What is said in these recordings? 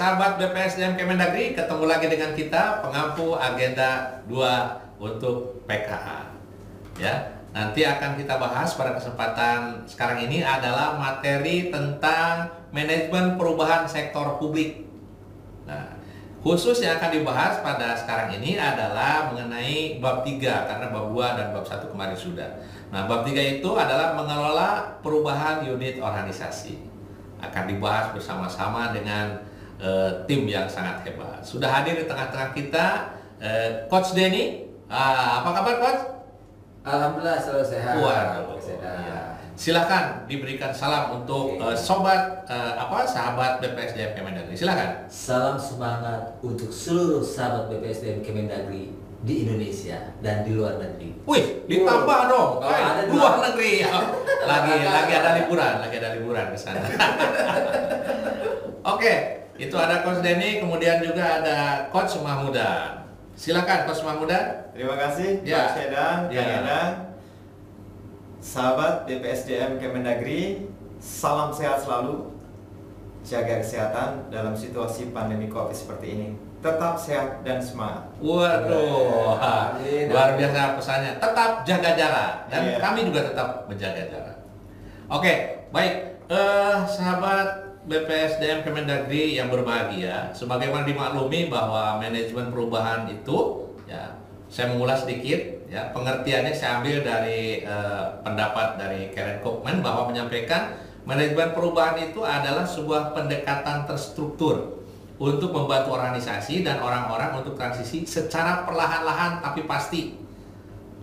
sahabat BPSDM Kemendagri, ketemu lagi dengan kita pengampu agenda 2 untuk PKA. Ya, nanti akan kita bahas pada kesempatan sekarang ini adalah materi tentang manajemen perubahan sektor publik. Nah, khusus yang akan dibahas pada sekarang ini adalah mengenai bab 3 karena bab 2 dan bab 1 kemarin sudah. Nah, bab 3 itu adalah mengelola perubahan unit organisasi. Akan dibahas bersama-sama dengan uh, tim yang sangat hebat. Sudah hadir di tengah-tengah kita uh, Coach Denny. Uh, apa kabar Coach? Alhamdulillah selalu sehat. Waduh. Iya. Silakan diberikan salam untuk uh, sobat uh, apa sahabat BPSDM Kemendagri. Silakan. Salam semangat untuk seluruh sahabat BPSDM Kemendagri di Indonesia dan di luar negeri. Wih, ditambah wow. dong. Oh, ada luar negeri. lagi lagi ada liburan, lagi ada liburan ke sana. Oke, itu ada Coach Denny, kemudian juga ada Coach Mahmudan. Silakan Coach Mahmudan. Terima kasih Ya. Pak Sedang, Ya. Kang. Sahabat BPSDM Kemendagri, salam sehat selalu. Jaga kesehatan dalam situasi pandemi Covid seperti ini. Tetap sehat dan semangat. Waduh, Amin. luar biasa pesannya. Tetap jaga jarak dan Iya. kami juga tetap menjaga jarak. Oke, baik, eh, sahabat BPSDM Kemendagri yang berbahagia, sebagaimana dimaklumi bahwa manajemen perubahan itu, ya, saya mengulas sedikit, ya, pengertiannya saya ambil dari eh, pendapat dari Karen Koopman bahwa menyampaikan manajemen perubahan itu adalah sebuah pendekatan terstruktur untuk membantu organisasi dan orang-orang untuk transisi secara perlahan-lahan tapi pasti.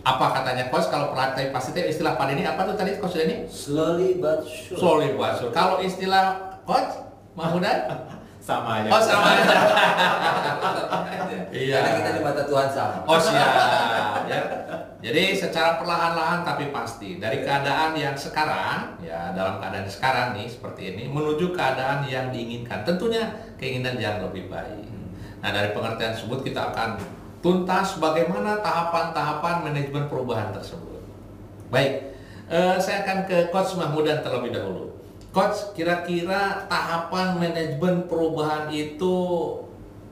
Apa katanya coach kalau tapi pasti istilah pada ini apa tuh tadi coach ini? Slowly but sure. Solid wasur. Kalau istilah coach Mahmudan? Sama aja. Oh sama aja. Iya. Karena kita di mata Tuhan sama. Oh siap. Ya. Jadi secara perlahan-lahan tapi pasti dari keadaan yang sekarang ya dalam keadaan sekarang nih seperti ini menuju keadaan yang diinginkan. Tentunya keinginan yang lebih baik. Nah dari pengertian tersebut kita akan tuntas bagaimana tahapan-tahapan manajemen perubahan tersebut. Baik, eh, saya akan ke Coach Mahmudan terlebih dahulu. Coach, kira-kira tahapan manajemen perubahan itu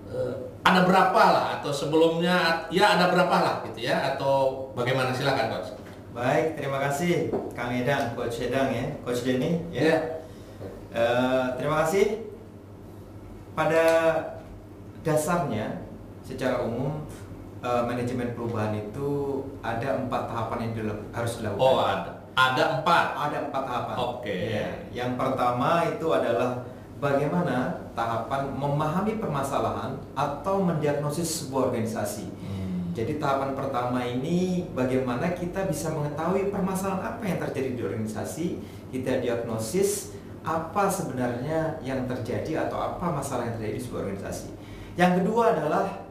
eh, ada berapa lah atau sebelumnya ya ada berapa lah gitu ya atau bagaimana silakan coach. Baik, terima kasih Kang Edang, Coach Edang ya, Coach Denny ya. Ya. Eh, terima kasih. Pada dasarnya, secara umum eh, manajemen perubahan itu ada empat tahapan yang harus dilakukan. Oh ada ada empat. Ada empat tahapan. Oke. Ya. Yang pertama itu adalah bagaimana tahapan memahami permasalahan atau mendiagnosis sebuah organisasi. Jadi tahapan pertama ini bagaimana kita bisa mengetahui permasalahan apa yang terjadi di organisasi, kita diagnosis apa sebenarnya yang terjadi atau apa masalah yang terjadi di sebuah organisasi. Yang kedua adalah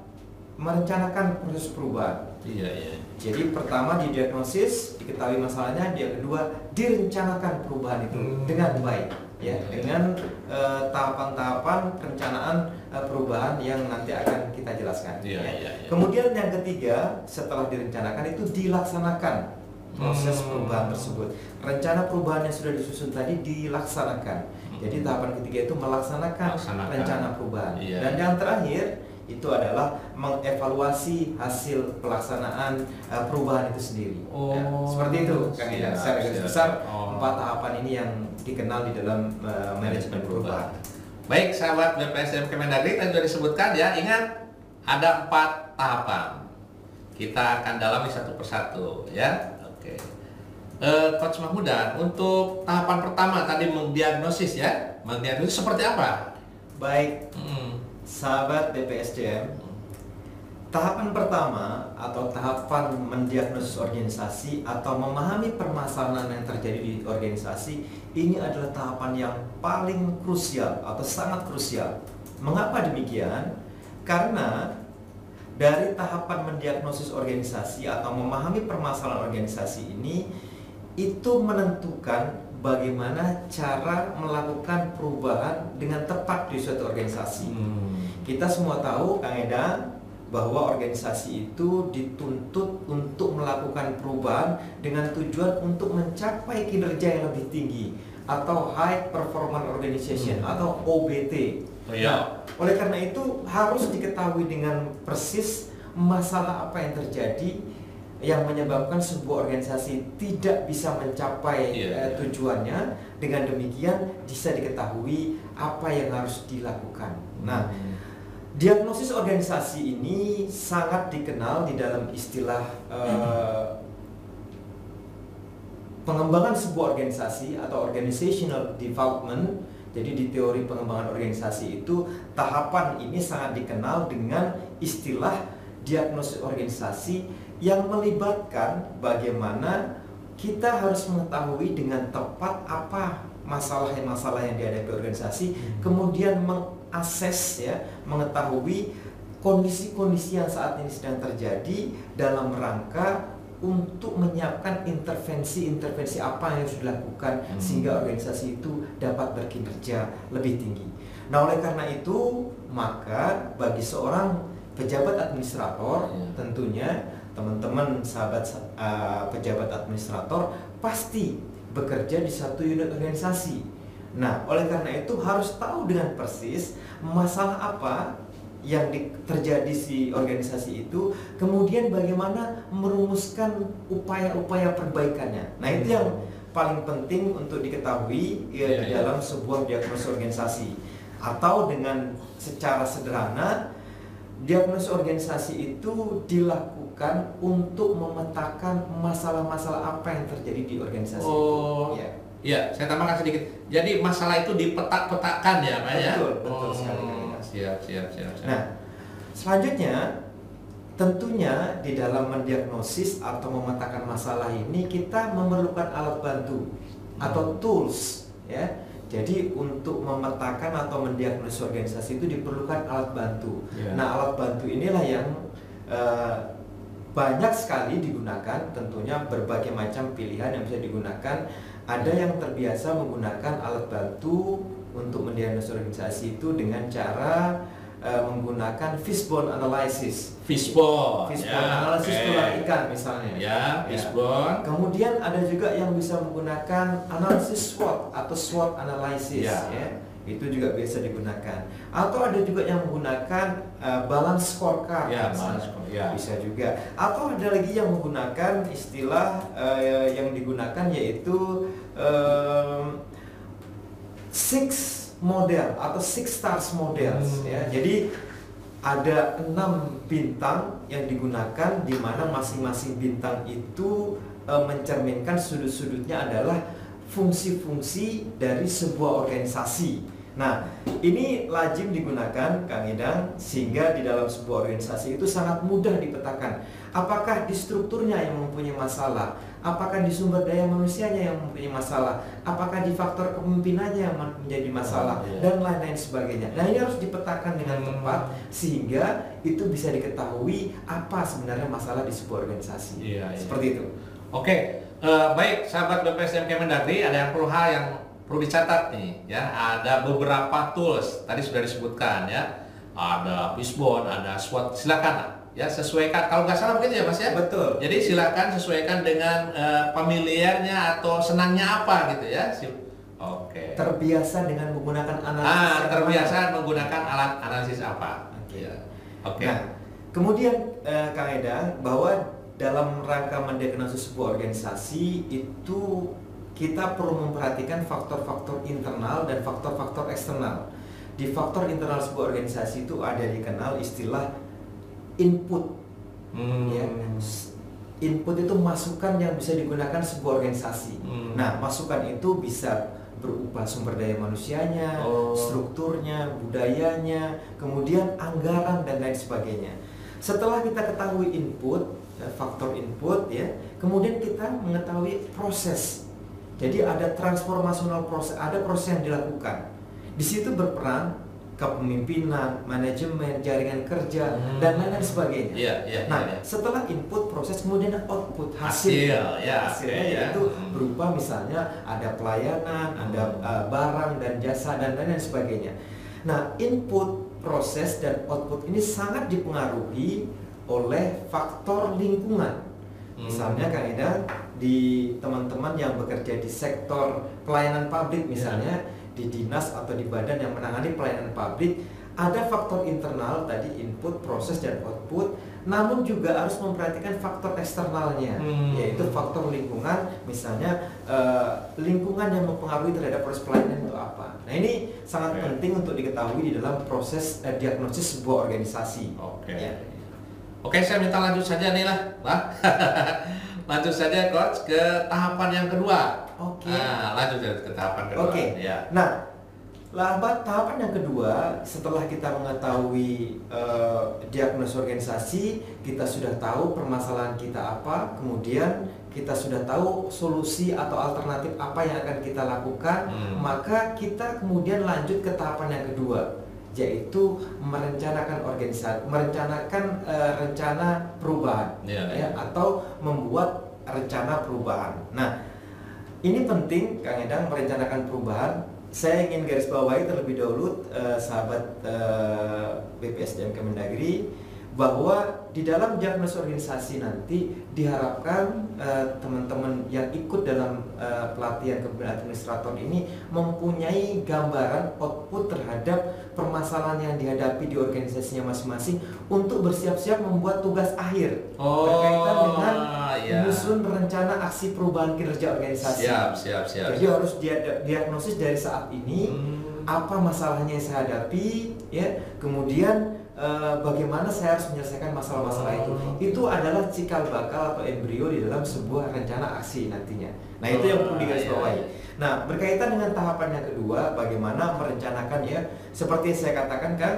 merencanakan proses perubahan. Iya iya. Jadi pertama didiagnosis, diketahui masalahnya, yang kedua direncanakan perubahan itu Hmm. dengan baik ya, Hmm. dengan eh, tahapan-tahapan perencanaan eh, perubahan yang nanti akan kita jelaskan. Iya, ya. iya, iya. Kemudian yang ketiga, setelah direncanakan itu dilaksanakan proses Hmm. perubahan tersebut. Rencana perubahan yang sudah disusun tadi dilaksanakan. Jadi tahapan ketiga itu melaksanakan Laksanakan. rencana perubahan. Iya. Dan yang terakhir itu adalah mengevaluasi hasil pelaksanaan uh, perubahan itu sendiri. Oh, Ya, seperti itu, Kang Ida. siap, Secara garis besar Oh. empat tahapan ini yang dikenal di dalam uh, manajemen perubahan. Baik sahabat BPSDM Kemendagri tadi sudah disebutkan ya ingat ada empat tahapan. Kita akan dalami satu persatu ya. Oke. Eh, Coach Mahmudan untuk tahapan pertama tadi mendiagnosis ya, mendiagnosis seperti apa? Baik, Hmm. Sahabat BPSDM, tahapan pertama atau tahapan mendiagnosis organisasi atau memahami permasalahan yang terjadi di organisasi ini adalah tahapan yang paling krusial atau sangat krusial. Mengapa demikian? Karena dari tahapan mendiagnosis organisasi atau memahami permasalahan organisasi ini itu menentukan bagaimana cara melakukan perubahan dengan tepat di suatu organisasi. Hmm. Kita semua tahu, Kang Eda, bahwa organisasi itu dituntut untuk melakukan perubahan dengan tujuan untuk mencapai kinerja yang lebih tinggi atau High Performance Organization Hmm. atau OBT. Oh, iya. Nah, oleh karena itu harus diketahui dengan persis masalah apa yang terjadi yang menyebabkan sebuah organisasi tidak bisa mencapai Iya, eh, iya. tujuannya. Dengan demikian bisa diketahui apa yang harus dilakukan. Nah, Hmm. Diagnosis organisasi ini sangat dikenal di dalam istilah eh, pengembangan sebuah organisasi atau organizational development. Jadi di teori pengembangan organisasi itu tahapan ini sangat dikenal dengan istilah diagnosis organisasi yang melibatkan bagaimana kita harus mengetahui dengan tepat apa masalah-masalah yang dihadapi organisasi, kemudian mengakses ya, mengetahui kondisi-kondisi yang saat ini sedang terjadi dalam rangka untuk menyiapkan intervensi-intervensi apa yang harus dilakukan Hmm. sehingga organisasi itu dapat berkinerja lebih tinggi. Nah, oleh karena itu, maka bagi seorang pejabat administrator Ya. tentunya teman-teman sahabat uh, pejabat administrator pasti bekerja di satu unit organisasi. Nah, oleh karena itu harus tahu dengan persis masalah apa yang di- terjadi di organisasi itu, kemudian bagaimana merumuskan upaya-upaya perbaikannya. Nah, itu yang paling penting untuk diketahui ya, Iya, di iya. dalam sebuah diagnosis organisasi. Atau dengan secara sederhana, diagnosis organisasi itu dilakukan untuk memetakan masalah-masalah apa yang terjadi di organisasi Oh, itu. Ya. Iya, saya tambahkan sedikit. Jadi masalah itu dipetak-petakan ya, Pak ya? Betul, betul Oh, sekali. Siap, siap, siap. siap. Nah, selanjutnya tentunya di dalam mendiagnosis atau memetakan masalah ini kita memerlukan alat bantu atau tools ya. Jadi untuk memetakan atau mendiagnosis organisasi itu diperlukan alat bantu. Ya. Nah, alat bantu inilah yang eh, banyak sekali digunakan tentunya berbagai macam pilihan yang bisa digunakan. Ada yang terbiasa menggunakan alat bantu untuk mendiagnosis organisasi itu dengan cara eh, menggunakan fishbone analysis. Fishbone. Fishbone ya, analysis oke. tulang ikan misalnya. Ya, fishbone. Kemudian ada juga yang bisa menggunakan analisis SWOT atau SWOT analysis Ya. ya. Itu juga biasa digunakan. Atau ada juga yang menggunakan uh, balance scorecard. Ya, balance score, ya. Bisa juga. Atau ada lagi yang menggunakan istilah uh, yang digunakan yaitu um, six model atau six stars models Hmm. ya. Jadi ada enam bintang yang digunakan di mana masing-masing bintang itu eh, mencerminkan sudut-sudutnya adalah fungsi-fungsi dari sebuah organisasi. Nah, ini lazim digunakan Kang Idang sehingga di dalam sebuah organisasi itu sangat mudah dipetakan. Apakah di strukturnya yang mempunyai masalah? Apakah di sumber daya manusianya yang mempunyai masalah? Apakah di faktor kepemimpinannya yang menjadi masalah? Oh, iya. Dan lain-lain sebagainya. Nah, ini harus dipetakan dengan Hmm. tepat sehingga itu bisa diketahui apa sebenarnya masalah di sebuah organisasi. Iya, iya. Seperti itu. Oke, eh, baik sahabat BPSDM Kemendagri, ada yang perlu hal yang perlu dicatat nih, ya. Ada beberapa tools tadi sudah disebutkan ya. Ada Fishbone, ada SWOT. Silakan ya sesuaikan. Kalau nggak salah begitu ya Mas ya. Betul. Jadi silakan sesuaikan dengan eh, familiarnya atau senangnya apa gitu ya. Sil- Oke. Terbiasa dengan menggunakan analisis Ah, terbiasa menggunakan alat analisis apa? Oke. Ya. Oke. Nah, kemudian eh, Kang Eda bahwa dalam rangka mendiagnosis sebuah organisasi itu kita perlu memperhatikan faktor-faktor internal dan faktor-faktor eksternal. Di faktor internal sebuah organisasi itu ada dikenal istilah input Hmm. ya. Input itu masukan yang bisa digunakan sebuah organisasi. Hmm. Nah, masukan itu bisa berupa sumber daya manusianya, Oh. strukturnya, budayanya, kemudian anggaran dan lain sebagainya. Setelah kita ketahui input, eh, faktor input ya, kemudian kita mengetahui proses. Jadi ada transformasional proses, ada proses yang dilakukan. Di situ berperan kepemimpinan, manajemen, jaringan kerja Hmm. dan lain-lain sebagainya. Iya, iya, Nah, iya. setelah input proses kemudian output hasil. Hasil, ya, Hasilnya oke, ya. itu Hmm. berupa misalnya ada pelayanan, ada Hmm. uh, barang dan jasa dan lain-lain sebagainya. Nah, input, proses dan output ini sangat dipengaruhi oleh faktor lingkungan. Hmm. Misalnya Kang Eda di teman-teman yang bekerja di sektor pelayanan publik misalnya, di dinas atau di badan yang menangani pelayanan publik ada faktor internal tadi input, proses dan output, namun juga harus memperhatikan faktor eksternalnya, Hmm. yaitu faktor lingkungan, misalnya eh, lingkungan yang mempengaruhi terhadap proses pelayanan itu apa. Nah ini sangat Oke. penting untuk diketahui di dalam proses eh, diagnosis sebuah organisasi. Oke. Ya. Oke, saya minta lanjut saja nih lah, lah. lanjut saja coach ke tahapan yang kedua. Oke. Nah, lanjut ke tahapan kedua. Oke. Ya. Nah, Lambat tahapan yang kedua setelah kita mengetahui eh, diagnosis organisasi, kita sudah tahu permasalahan kita apa, kemudian kita sudah tahu solusi atau alternatif apa yang akan kita lakukan, Hmm. maka kita kemudian lanjut ke tahapan yang kedua, yaitu merencanakan organisasi, merencanakan eh, rencana perubahan, Iya, ya, iya. atau membuat rencana perubahan. Nah, ini penting Kang Edang merencanakan perubahan. Saya ingin garis bawahi terlebih dahulu eh, sahabat eh, BPSDM Kemendagri bahwa di dalam diagnosis organisasi nanti diharapkan eh, teman-teman yang ikut dalam eh, pelatihan kepemimpinan administrator ini mempunyai gambaran output terhadap permasalahan yang dihadapi di organisasinya masing-masing untuk bersiap-siap membuat tugas akhir Oh, berkaitan dengan iya. menyusun rencana aksi perubahan kinerja organisasi. Siap, siap, siap. Jadi harus dia diagnosis dari saat ini Hmm. apa masalahnya yang saya hadapi, ya. Kemudian eh, bagaimana saya harus menyelesaikan masalah-masalah itu. Oh. Itu adalah cikal bakal atau embrio di dalam sebuah rencana aksi nantinya. Nah itu yang perlu Oh, digarisbawahi. iya, Nah berkaitan dengan tahapan yang kedua, bagaimana merencanakan ya, seperti yang saya katakan kan.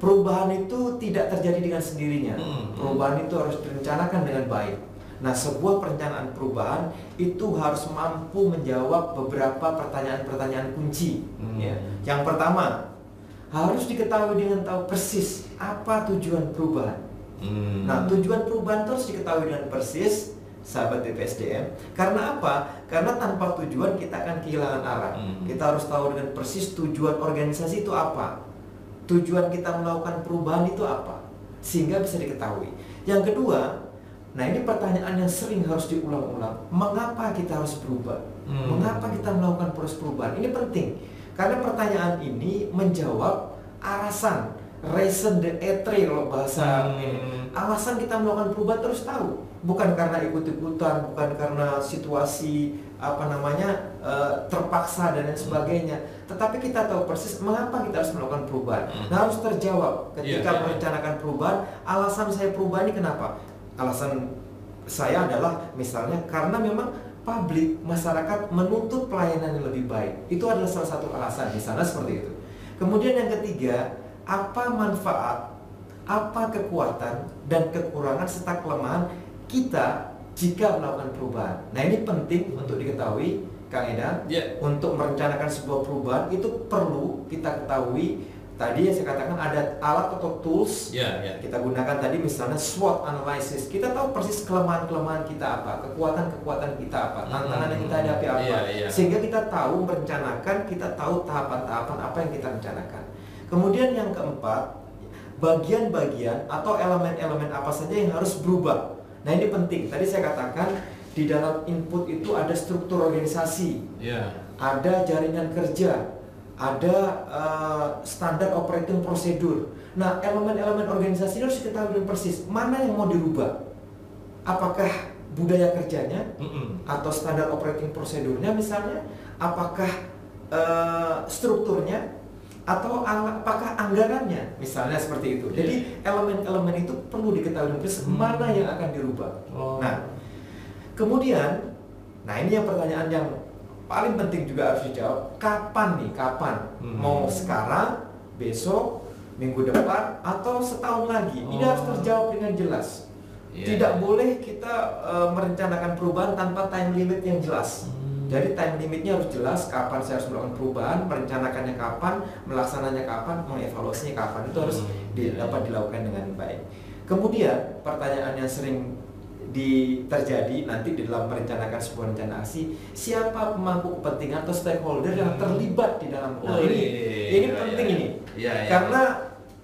Perubahan itu tidak terjadi dengan sendirinya. Hmm. Perubahan itu harus direncanakan dengan baik. Nah, sebuah perencanaan perubahan itu harus mampu menjawab beberapa pertanyaan-pertanyaan kunci. Hmm. Ya. Yang pertama, harus diketahui dengan tahu persis apa tujuan perubahan. Hmm. Nah, tujuan perubahan itu harus diketahui dengan persis, sahabat BPSDM. Karena apa? Karena tanpa tujuan kita akan kehilangan arah. Hmm. Kita harus tahu dengan persis tujuan organisasi itu apa. Tujuan kita melakukan perubahan itu apa. Sehingga bisa diketahui. Yang kedua, nah ini pertanyaan yang sering harus diulang-ulang. Mengapa kita harus berubah? Hmm. Mengapa kita melakukan proses perubahan? Ini penting. Karena pertanyaan ini menjawab alasan reason de etre kalau bahasa Hmm. ini. Alasan kita melakukan perubahan terus tahu, bukan karena ikut-ikutan, bukan karena situasi apa namanya eh, terpaksa dan lain sebagainya. Tetapi kita tahu persis mengapa kita harus melakukan perubahan. Hmm. Nah harus terjawab ketika Iya, iya. merencanakan perubahan. Alasan saya perubahan ini kenapa? Alasan saya adalah misalnya karena memang publik masyarakat menuntut pelayanan yang lebih baik. Itu adalah salah satu alasan misalnya seperti itu. Kemudian yang ketiga, apa manfaat, apa kekuatan dan kekurangan serta kelemahan kita jika melakukan perubahan. Nah, ini penting untuk diketahui Kang Edan. Ya. Untuk merencanakan sebuah perubahan itu perlu kita ketahui tadi yang saya katakan ada alat atau tools Ya, ya. kita gunakan tadi misalnya SWOT analysis kita tahu persis kelemahan-kelemahan kita apa kekuatan-kekuatan kita apa tantangan yang kita hadapi apa Iya, iya. sehingga kita tahu merencanakan kita tahu tahapan-tahapan apa yang kita rencanakan kemudian yang keempat bagian-bagian atau elemen-elemen apa saja yang harus berubah nah ini penting tadi saya katakan di dalam input itu ada struktur organisasi Ya. ada jaringan kerja, ada eh, standar operating prosedur. Nah, elemen-elemen organisasi harus kita tahu persis mana yang mau dirubah. Apakah budaya kerjanya Mm-mm. atau standar operating prosedurnya misalnya, apakah eh, strukturnya atau apakah anggarannya misalnya seperti itu. Jadi elemen-elemen itu perlu diketahui persis Hmm. mana yang akan dirubah. Oh. Nah, Kemudian, nah ini yang pertanyaan yang paling penting juga harus dijawab. Kapan nih? Kapan? Hmm. Mau sekarang, besok, minggu depan, atau setahun lagi? Ini Oh. harus terjawab dengan jelas. Iya. Tidak boleh kita eh, merencanakan perubahan tanpa time limit yang jelas. Hmm. Jadi time limitnya harus jelas kapan saya harus melakukan perubahan, merencanakannya kapan, melaksananya kapan, mengevaluasinya kapan. Itu harus Hmm. di- Iya, dapat iya. dilakukan dengan baik. Kemudian pertanyaan yang sering di, terjadi nanti di dalam merencanakan sebuah rencana aksi, siapa pemangku kepentingan atau stakeholder yang Hmm. terlibat di dalam Oh, Nah, ini iya, ini iya, penting iya. ini. Iya, iya. Karena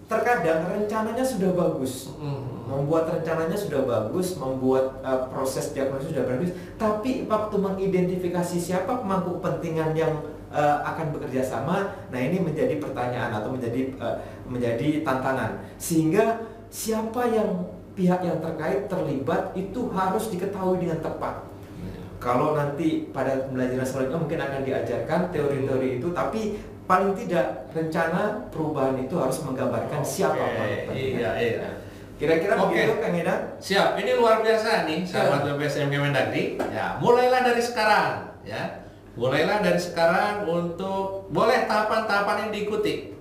terkadang rencananya sudah bagus. Mm. Membuat rencananya sudah bagus, membuat uh, proses diagnosis sudah bagus, tapi waktu mengidentifikasi siapa pemangku kepentingan yang eh, akan bekerja sama. Nah ini menjadi pertanyaan atau menjadi eh, menjadi tantangan sehingga siapa yang pihak yang terkait terlibat itu harus diketahui dengan tepat. Kalau nanti pada pembelajaran selanjutnya mungkin akan diajarkan teori-teori itu, tapi paling tidak rencana perubahan itu harus menggambarkan siapa Oke, pelaku Iya, iya. Kira-kira Oke. begitu Kang Edan? Siap, ini luar biasa nih sahabat BPSM Kemendagri. Ya, mulailah dari sekarang ya. Mulailah dari sekarang untuk boleh tahapan-tahapan yang diikuti.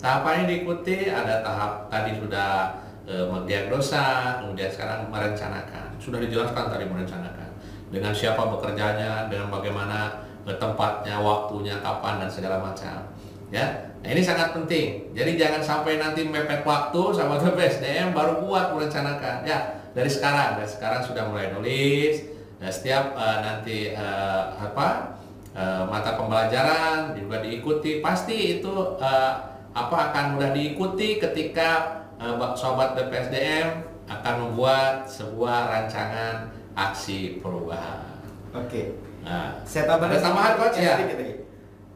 Tahapan yang diikuti ada tahap tadi sudah e, mendiagnosa, kemudian sekarang merencanakan. Sudah dijelaskan tadi merencanakan. Dengan siapa bekerjanya, dengan bagaimana e, tempatnya, waktunya, kapan dan segala macam. Ya. Nah, ini sangat penting. Jadi jangan sampai nanti mepet waktu sama BPSDM baru kuat merencanakan. Ya, dari sekarang, dari sekarang sudah mulai nulis. Nah, setiap eh, nanti eh, apa eh, mata pembelajaran juga diikuti, pasti itu eh, apa akan mudah diikuti ketika eh, sobat BPSDM akan membuat sebuah rancangan aksi perubahan. Oke. Nah, Saya tambahkan tambahan, Coach, ya? sedikit lagi.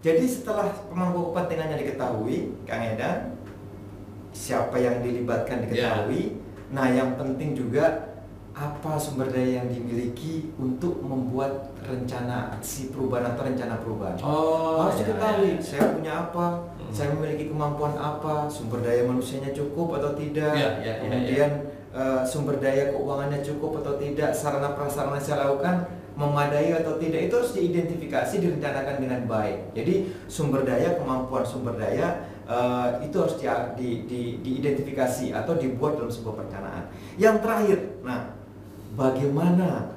Jadi setelah pemangku kepentingannya diketahui, Kang Edan, siapa yang dilibatkan diketahui. Nah, yang penting juga apa sumber daya yang dimiliki untuk membuat rencana aksi perubahan atau rencana perubahan. oh, harus ya, diketahui ya. saya punya apa, Hmm. saya memiliki kemampuan apa, sumber daya manusianya cukup atau tidak, Ya, ya, ya, kemudian eh, sumber daya keuangannya cukup atau tidak, sarana prasarana saya lakukan memadai atau tidak itu harus diidentifikasi direncanakan dengan baik. Jadi sumber daya kemampuan sumber daya eh, itu harus di, di, di- diidentifikasi atau dibuat dalam sebuah perencanaan. Yang terakhir, nah bagaimana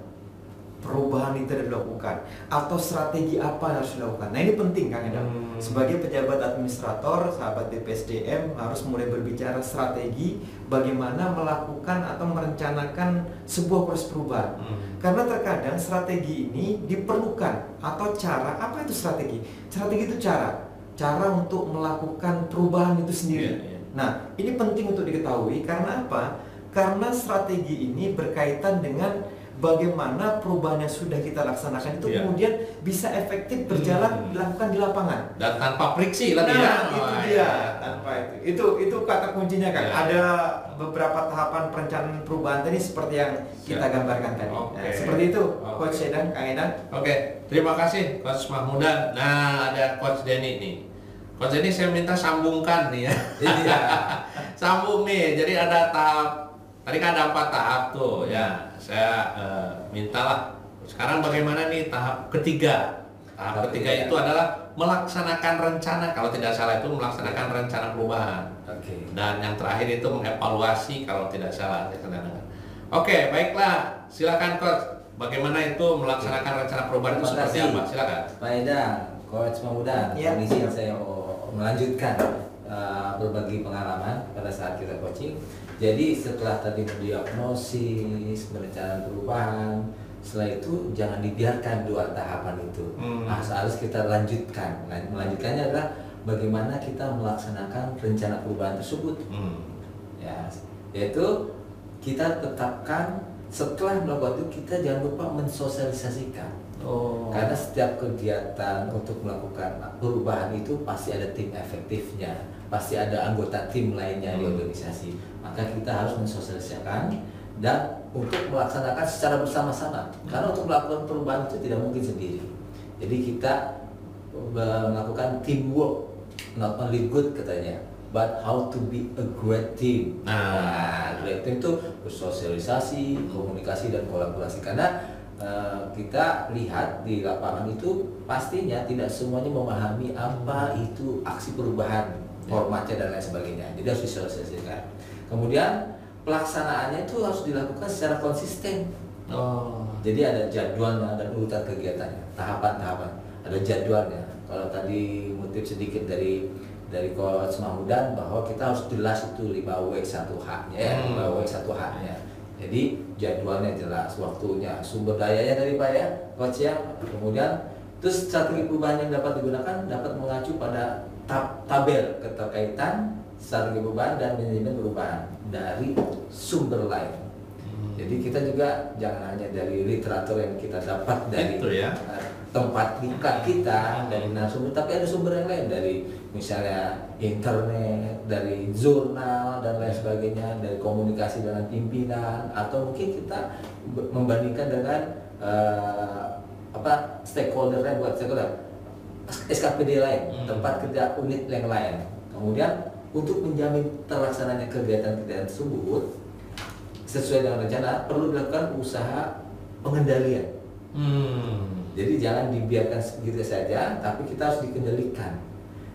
perubahan itu dilakukan atau strategi apa yang harus dilakukan. Nah ini penting Kang Endang. Hmm. Sebagai pejabat administrator, sahabat BPSDM harus mulai berbicara strategi bagaimana melakukan atau merencanakan sebuah proses perubahan. Hmm. Karena terkadang strategi ini diperlukan atau cara apa itu strategi? Strategi itu cara, cara untuk melakukan perubahan itu sendiri. Iya, iya. Nah, ini penting untuk diketahui karena apa? Karena strategi ini berkaitan dengan bagaimana perubahan yang sudah kita laksanakan itu Iya. kemudian bisa efektif berjalan Hmm. dilakukan di lapangan. Dan tanpa friksi lagi Nah, ya. itu Oh, dia. iya. Tanpa itu. Itu itu kata kuncinya kan. Iya. Ada beberapa tahapan perencanaan perubahan tadi seperti yang kita gambarkan tadi. Oke. Nah, seperti itu, Oke. Coach Edan, Kang Edan. Oke, terima kasih Coach Mahmudan. Nah, ada Coach Denny nih. Coach Denny saya minta sambungkan nih ya. Iya. Sambung nih. Jadi ada tahap tadi kan ada empat tahap tuh ya. Saya eh, mintalah sekarang bagaimana nih tahap ketiga. Tahap ketiga ketiga. itu adalah melaksanakan rencana. Kalau tidak salah itu melaksanakan rencana perubahan. Oke. Dan yang terakhir itu mengevaluasi kalau tidak salah. Oke, baiklah. Silakan coach. Bagaimana itu melaksanakan rencana perubahan itu seperti apa? Silakan. Pak Eda, Coach Mahmudan, Iya. izin saya melanjutkan uh, berbagi pengalaman pada saat kita coaching. Jadi setelah tadi mendiagnosis, merencanakan perubahan, setelah itu jangan dibiarkan dua tahapan itu. Hmm. Nah, harus kita lanjutkan. Nah, melanjutkannya adalah bagaimana kita melaksanakan rencana perubahan tersebut. Hmm. Ya, yaitu kita tetapkan setelah melakukan itu kita jangan lupa mensosialisasikan. Oh. Karena setiap kegiatan untuk melakukan perubahan itu pasti ada tim efektifnya, pasti ada anggota tim lainnya di Hmm. organisasi. Maka kita harus mensosialisasikan dan untuk melaksanakan secara bersama-sama. Karena untuk melakukan perubahan itu tidak mungkin sendiri. Jadi kita eh, melakukan teamwork, not only good katanya, but how to be a great team. Nah. great team itu bersosialisasi, komunikasi dan kolaborasi. Karena eh, kita lihat di lapangan itu pastinya tidak semuanya memahami apa itu aksi perubahan, formatnya dan lain sebagainya. Jadi harus disosialisasikan. Kemudian pelaksanaannya itu harus dilakukan secara konsisten. Oh. Jadi ada jadwalnya dan urutan kegiatannya, tahapan-tahapan, ada jadwalnya. Kalau tadi ngutip sedikit dari dari Coach Mahmudan bahwa kita harus jelas itu 5W 1H-nya ya, Hmm. 5W 1H-nya. Jadi jadwalnya jelas, waktunya, sumber dayanya dari Pak ya, Coach ya. Kemudian terus strategi perubahan yang dapat digunakan dapat mengacu pada tab tabel keterkaitan strategi perubahan dan manajemen perubahan dari sumber lain. Hmm. Jadi kita juga jangan hanya dari literatur yang kita dapat dari Itu ya. eh, tempat diklat kita dari narasumber tapi ada sumber yang lain dari misalnya internet dari jurnal dan lain sebagainya dari komunikasi dengan pimpinan atau mungkin kita membandingkan dengan eh, apa stakeholdernya buat stakeholder SKPD lain Hmm. tempat kerja unit yang lain kemudian untuk menjamin terlaksananya kegiatan-kegiatan tersebut sesuai dengan rencana perlu dilakukan usaha pengendalian Hmm. jadi jangan dibiarkan begitu saja, tapi kita harus dikendalikan.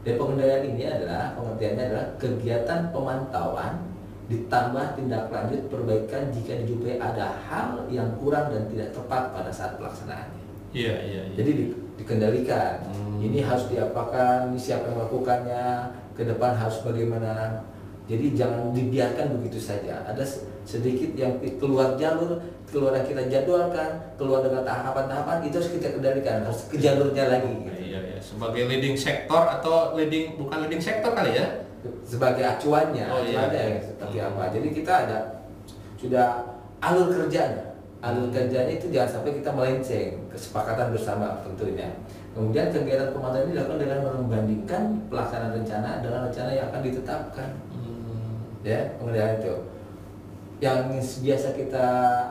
Dan pengendalian ini adalah pengertiannya adalah kegiatan pemantauan ditambah tindak lanjut perbaikan jika dijumpai ada hal yang kurang dan tidak tepat pada saat pelaksanaannya. Iya, iya, iya. Jadi di- dikendalikan. Hmm. Ini harus diapakan, siapa yang melakukannya, ke depan harus bagaimana. Jadi jangan dibiarkan begitu saja. Ada se- sedikit yang keluar jalur, keluar yang kita jadwalkan, keluar dengan tahapan-tahapan itu harus kita kendalikan, harus ke jalurnya lagi. Gitu. iya, iya. Sebagai leading sektor atau leading bukan leading sektor kali ya? Sebagai acuannya, Oh, iya. acuannya seperti Hmm. apa. Jadi kita ada sudah alur kerjanya. Alur kerjanya itu jangan sampai kita melenceng, kesepakatan bersama tentunya. Kemudian kegiatan pemantauan ini dilakukan dengan membandingkan pelaksanaan rencana dengan rencana yang akan ditetapkan. Hmm. Ya, pengendalian itu. Yang biasa kita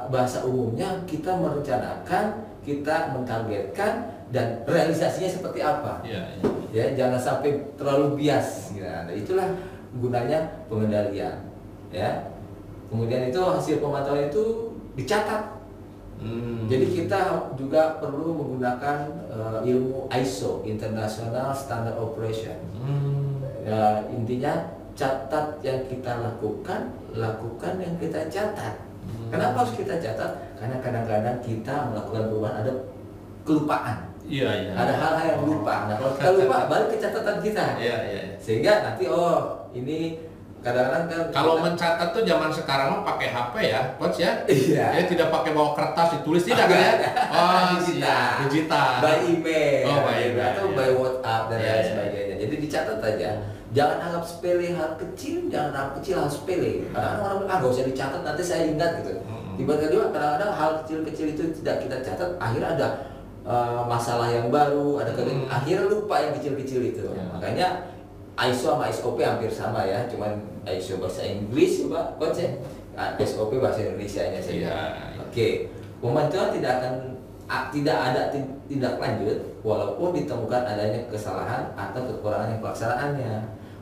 bahasa umumnya kita merencanakan, kita mentargetkan dan realisasinya seperti apa. Iya, iya. Ya, jangan sampai terlalu bias. Ya, nah, itulah gunanya pengendalian. Ya. Kemudian itu hasil pemantauan itu dicatat Hmm. jadi kita juga perlu menggunakan eh, ilmu ISO International Standard Operation. Hmm. Ya, intinya catat yang kita lakukan, lakukan yang kita catat. Hmm. Kenapa harus kita catat? Karena kadang-kadang kita melakukan perubahan ada kelupaan, Iya, iya. ada hal-hal yang lupa. Nah kalau kita lupa, balik ke catatan kita. Iya, iya. iya. Sehingga nanti oh ini kadang-kadang kan Kalau mencatat tuh zaman sekarang mah pakai HP ya, coach ya. Iya. Ya tidak pakai bawa kertas ditulis tidak kan ya? Oh, Digital. siap. digital. by email, Oh, by email, atau iya. by WhatsApp dan Iya, lain iya. sebagainya. Jadi dicatat aja. Jangan anggap sepele hal kecil, jangan anggap kecil hal sepele. Kadang-kadang orang bilang, ah gak usah dicatat, nanti saya ingat gitu. Mm-mm. Tiba-tiba kadang-kadang hal kecil-kecil itu tidak kita catat, akhirnya ada uh, masalah yang baru, ada ke- Hmm. akhirnya lupa yang kecil-kecil itu. Ya. Makanya ISO sama SOP hampir sama ya, cuman ISO bahasa Inggris Pak Coach ya. Ah, SOP bahasa Indonesia-nya saja. Iya. Oke, pemantauan tidak akan tidak ada ti- tindak lanjut walaupun ditemukan adanya kesalahan atau kekurangan yang pelaksanaannya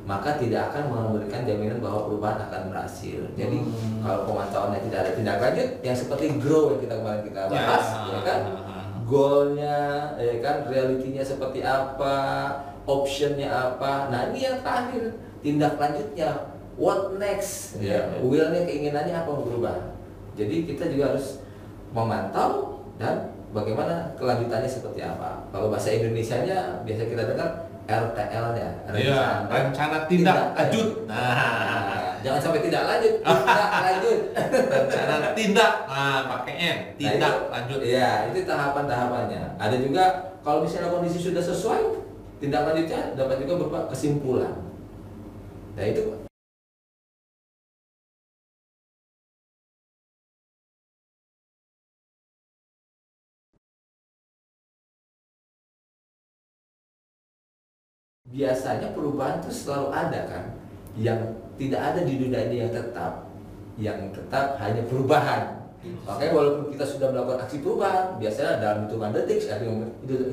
maka tidak akan memberikan jaminan bahwa perubahan akan berhasil. Jadi Hmm. kalau pemantauannya tidak ada tindak lanjut, yang seperti grow yang kita kemarin kita bahas, Ya. ya kan, goalnya, ya kan, realitinya seperti apa, optionnya apa. Nah ini yang terakhir tindak lanjutnya, what next? Ya. Ya, willnya keinginannya apa berubah. Jadi kita juga harus memantau dan bagaimana kelanjutannya seperti apa. Kalau bahasa Indonesianya biasa kita dengar RTL-nya, Iya, rencana tindak lanjut. Nah, Nah, jangan sampai tidak lanjut, tidak lanjut. rencana tindak. Nah, pakai N, tindak Nah, itu- lanjut. Iya, itu tahapan-tahapannya. Ada juga kalau misalnya kondisi sudah sesuai, tindak lanjutnya dapat juga berupa kesimpulan. Nah itu biasanya perubahan itu selalu ada kan? Yang tidak ada di dunia ini yang tetap yang tetap hanya perubahan. Makanya walaupun kita sudah melakukan aksi perubahan biasanya dalam hitungan detik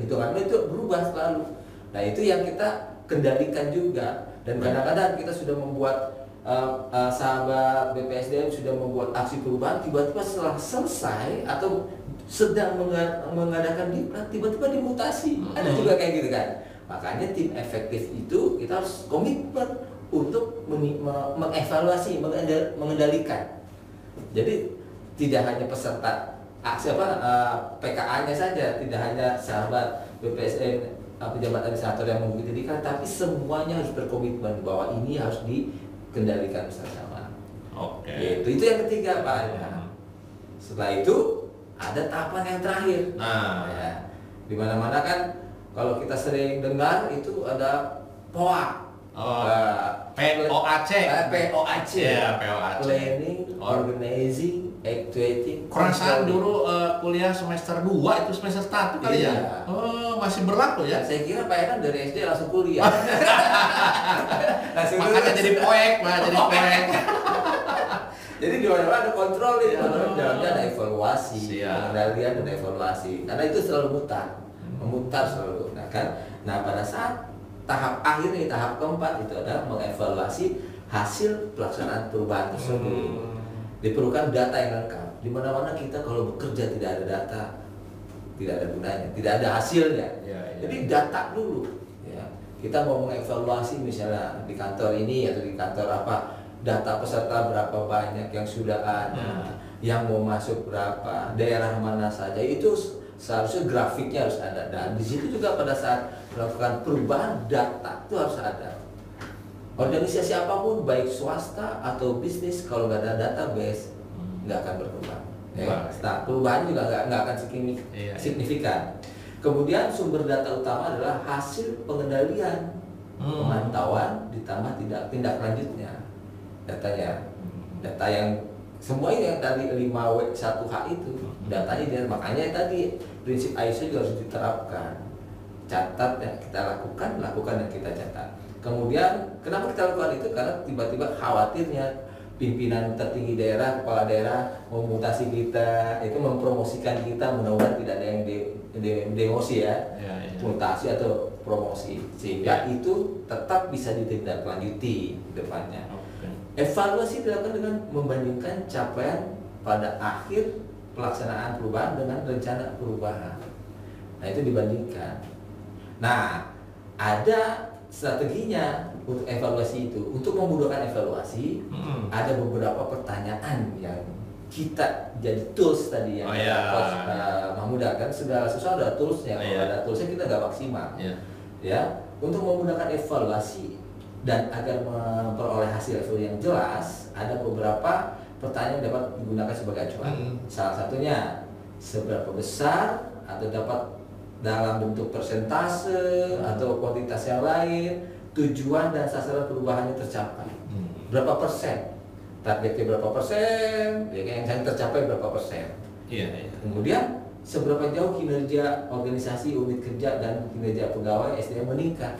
hitungan itu berubah selalu nah itu yang kita kendalikan juga. Dan kadang-kadang kita sudah membuat uh, uh, sahabat BPSDM sudah membuat aksi perubahan tiba-tiba setelah selesai atau sedang menga- mengadakan diklat tiba-tiba dimutasi. Ada Hmm. juga kayak gitu kan. Makanya tim efektif itu kita harus komitmen untuk mengevaluasi mengendal- mengendalikan. Jadi tidak hanya peserta aksi apa eh, PKA-nya saja tidak hanya sahabat BPSN eh, pejabat administrator yang diklat tapi semuanya harus berkomitmen bahwa ini harus dikendalikan bersama Oke. itu itu yang ketiga pak Ya. Setelah itu ada tahapan yang terakhir Nah, ya di mana mana kan kalau kita sering dengar itu ada POA Oh, Eh, POAC. POAC. Iya, POAC. Planning. Organizing, Actuating, Perasaan dulu eh, kuliah semester 2 itu semester 1 kali Iya. ya? Oh, masih berlaku ya? Saya kira Pak Enan dari SD langsung kuliah. langsung Makanya jadi poek, Pak, jadi poek. Jadi di mana ada kontrol di mana dalamnya ada evaluasi, pengendalian dan evaluasi. Karena itu selalu mutar, memutar selalu. Nah kan, nah pada saat tahap akhir nih tahap keempat itu adalah mengevaluasi hasil pelaksanaan perubahan tersebut. Hmm. Diperlukan data yang lengkap. Di mana-mana kita kalau bekerja tidak ada data, tidak ada gunanya, tidak ada hasilnya. Iya, iya. Jadi data dulu. Ya. Kita mau mengevaluasi misalnya di kantor ini atau di kantor apa, data peserta berapa banyak yang sudah ada, Hmm. yang mau masuk berapa, daerah mana saja itu seharusnya grafiknya harus ada. Dan di situ juga pada saat melakukan perubahan data itu harus ada. Organisasi apa pun baik swasta atau bisnis kalau nggak ada database nggak akan berkembang. Ya. Baik. Nah, perubahan juga nggak nggak akan Iya, iya. signifikan. Kemudian sumber data utama adalah hasil pengendalian, Hmm. pemantauan ditambah tidak tindak lanjutnya datanya. Data yang semua ini yang tadi 5W1H itu datanya dia makanya tadi prinsip ISO juga harus diterapkan. Catat yang kita lakukan, lakukan yang kita catat. Kemudian kenapa kita lakukan itu? Karena tiba-tiba khawatirnya pimpinan tertinggi daerah, kepala daerah memutasi kita, itu mempromosikan kita, mudah-mudahan tidak ada yang de, de- demosi ya, Iya, iya. mutasi atau promosi, sehingga Ya. itu tetap bisa ditindaklanjuti depannya. Oke. Evaluasi dilakukan dengan membandingkan capaian pada akhir pelaksanaan perubahan dengan rencana perubahan. Nah itu dibandingkan. Nah ada strateginya untuk evaluasi itu. Untuk memudahkan evaluasi, Hmm. ada beberapa pertanyaan yang kita jadi tools tadi yang Oh, iya. Coach uh, Mahmuda kan segala sesuatu ada toolsnya. Oh, Kalau iya. ada toolsnya kita nggak maksimal Iya. ya untuk memudahkan evaluasi dan agar memperoleh hasil evaluasi yang jelas ada beberapa pertanyaan yang dapat digunakan sebagai acuan Hmm. salah satunya seberapa besar atau dapat dalam bentuk persentase atau kuantitas yang lain tujuan dan sasaran perubahannya tercapai Hmm. berapa persen targetnya berapa persen ya, yang tercapai berapa persen Iya, iya. Kemudian seberapa jauh kinerja organisasi unit kerja dan kinerja pegawai SDM meningkat?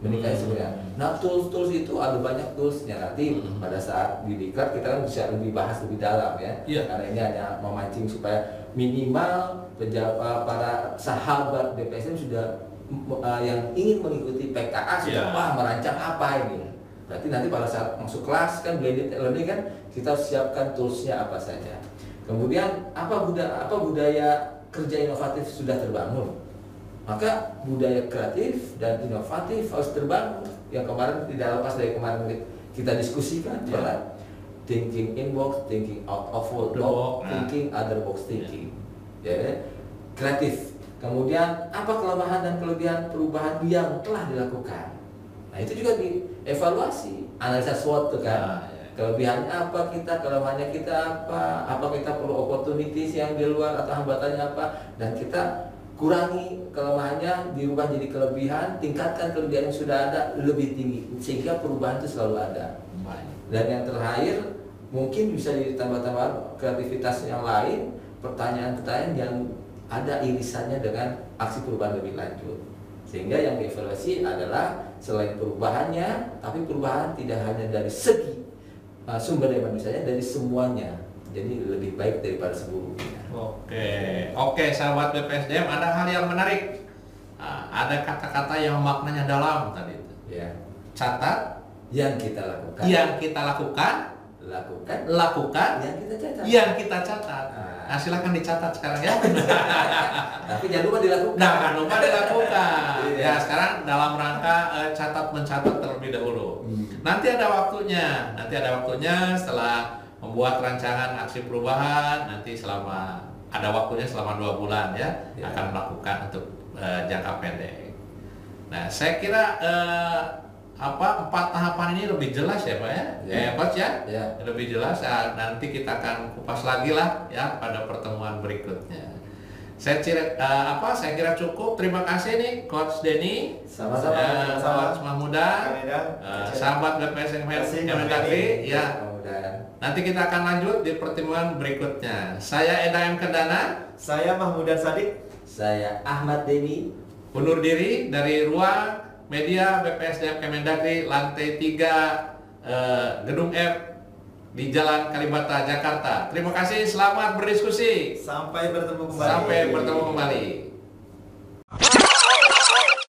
Meningkat Hmm. sebenarnya. Nah tools-tools itu ada banyak toolsnya nanti Hmm. pada saat di diklat kita kan bisa lebih bahas lebih dalam ya. Iya. Karena ini hanya memancing supaya minimal pejabat para sahabat BPSM sudah uh, yang ingin mengikuti PKA sudah Iya. wah merancang apa ini. Berarti nanti pada saat masuk kelas kan blended learning kan kita siapkan toolsnya apa saja. Kemudian apa budaya apa budaya kerja inovatif sudah terbangun? Maka budaya kreatif dan inovatif harus terbangun. Yang kemarin tidak lepas dari kemarin kita diskusikan Ya. Thinking in box, thinking out of box, The box, nah. thinking other box thinking. Ya, kreatif. Kemudian apa kelemahan dan kelebihan perubahan yang telah dilakukan? Nah itu juga dievaluasi, analisa SWOT tuh kan. Ah, ya. Kelebihannya apa kita, kelemahannya kita apa, apa kita perlu opportunities yang di luar atau hambatannya apa, dan kita kurangi kelemahannya, dirubah jadi kelebihan, tingkatkan kelebihan yang sudah ada lebih tinggi, sehingga perubahan itu selalu ada. Baik. Dan yang terakhir, mungkin bisa ditambah-tambah kreativitas yang lain, pertanyaan-pertanyaan yang ada irisannya dengan aksi perubahan lebih lanjut. Sehingga yang dievaluasi adalah selain perubahannya, tapi perubahan tidak hanya dari segi uh, sumber daya manusianya, dari semuanya. Jadi lebih baik daripada sebelumnya. Oke, oke sahabat BPSDM ada hal yang menarik. Ah, ada kata-kata yang maknanya dalam tadi itu. Ya, Catat yang kita lakukan, yang kita lakukan, lakukan, lakukan yang kita catat. yang kita catat. Ah. Nah, silakan dicatat sekarang ya. Tapi jangan lupa dilakukan. Nah, jangan lupa dilakukan. Iya. Ya, sekarang dalam rangka eh, catat mencatat terlebih dahulu. Hmm. Nanti ada waktunya. Nanti ada waktunya setelah membuat rancangan aksi perubahan. Nanti selama ada waktunya selama dua bulan ya, Ya. akan melakukan untuk eh, jangka pendek. Nah, saya kira eh, apa empat tahapan ini lebih jelas ya, Pak ya? Ya. Eh, Coach ya? Ya. Lebih jelas. Ah, nanti kita akan kupas lagi lah ya pada pertemuan berikutnya. Saya kira eh, apa? Saya kira cukup. Terima kasih nih Coach Denny. Sama-sama, sama-sama. Coach Mahmudan, eh, sahabat BPS Terima kasih, Bang Kemendagri, ya. Nanti kita akan lanjut di pertemuan berikutnya. Saya Eda M. Kendana, Saya Mahmudan Sadik. saya Ahmad Deni undur diri dari ruang media BPSDM Kemendagri lantai 3 eh, gedung F di Jalan Kalibata Jakarta. Terima kasih, selamat berdiskusi. Sampai bertemu kembali. Sampai bertemu kembali.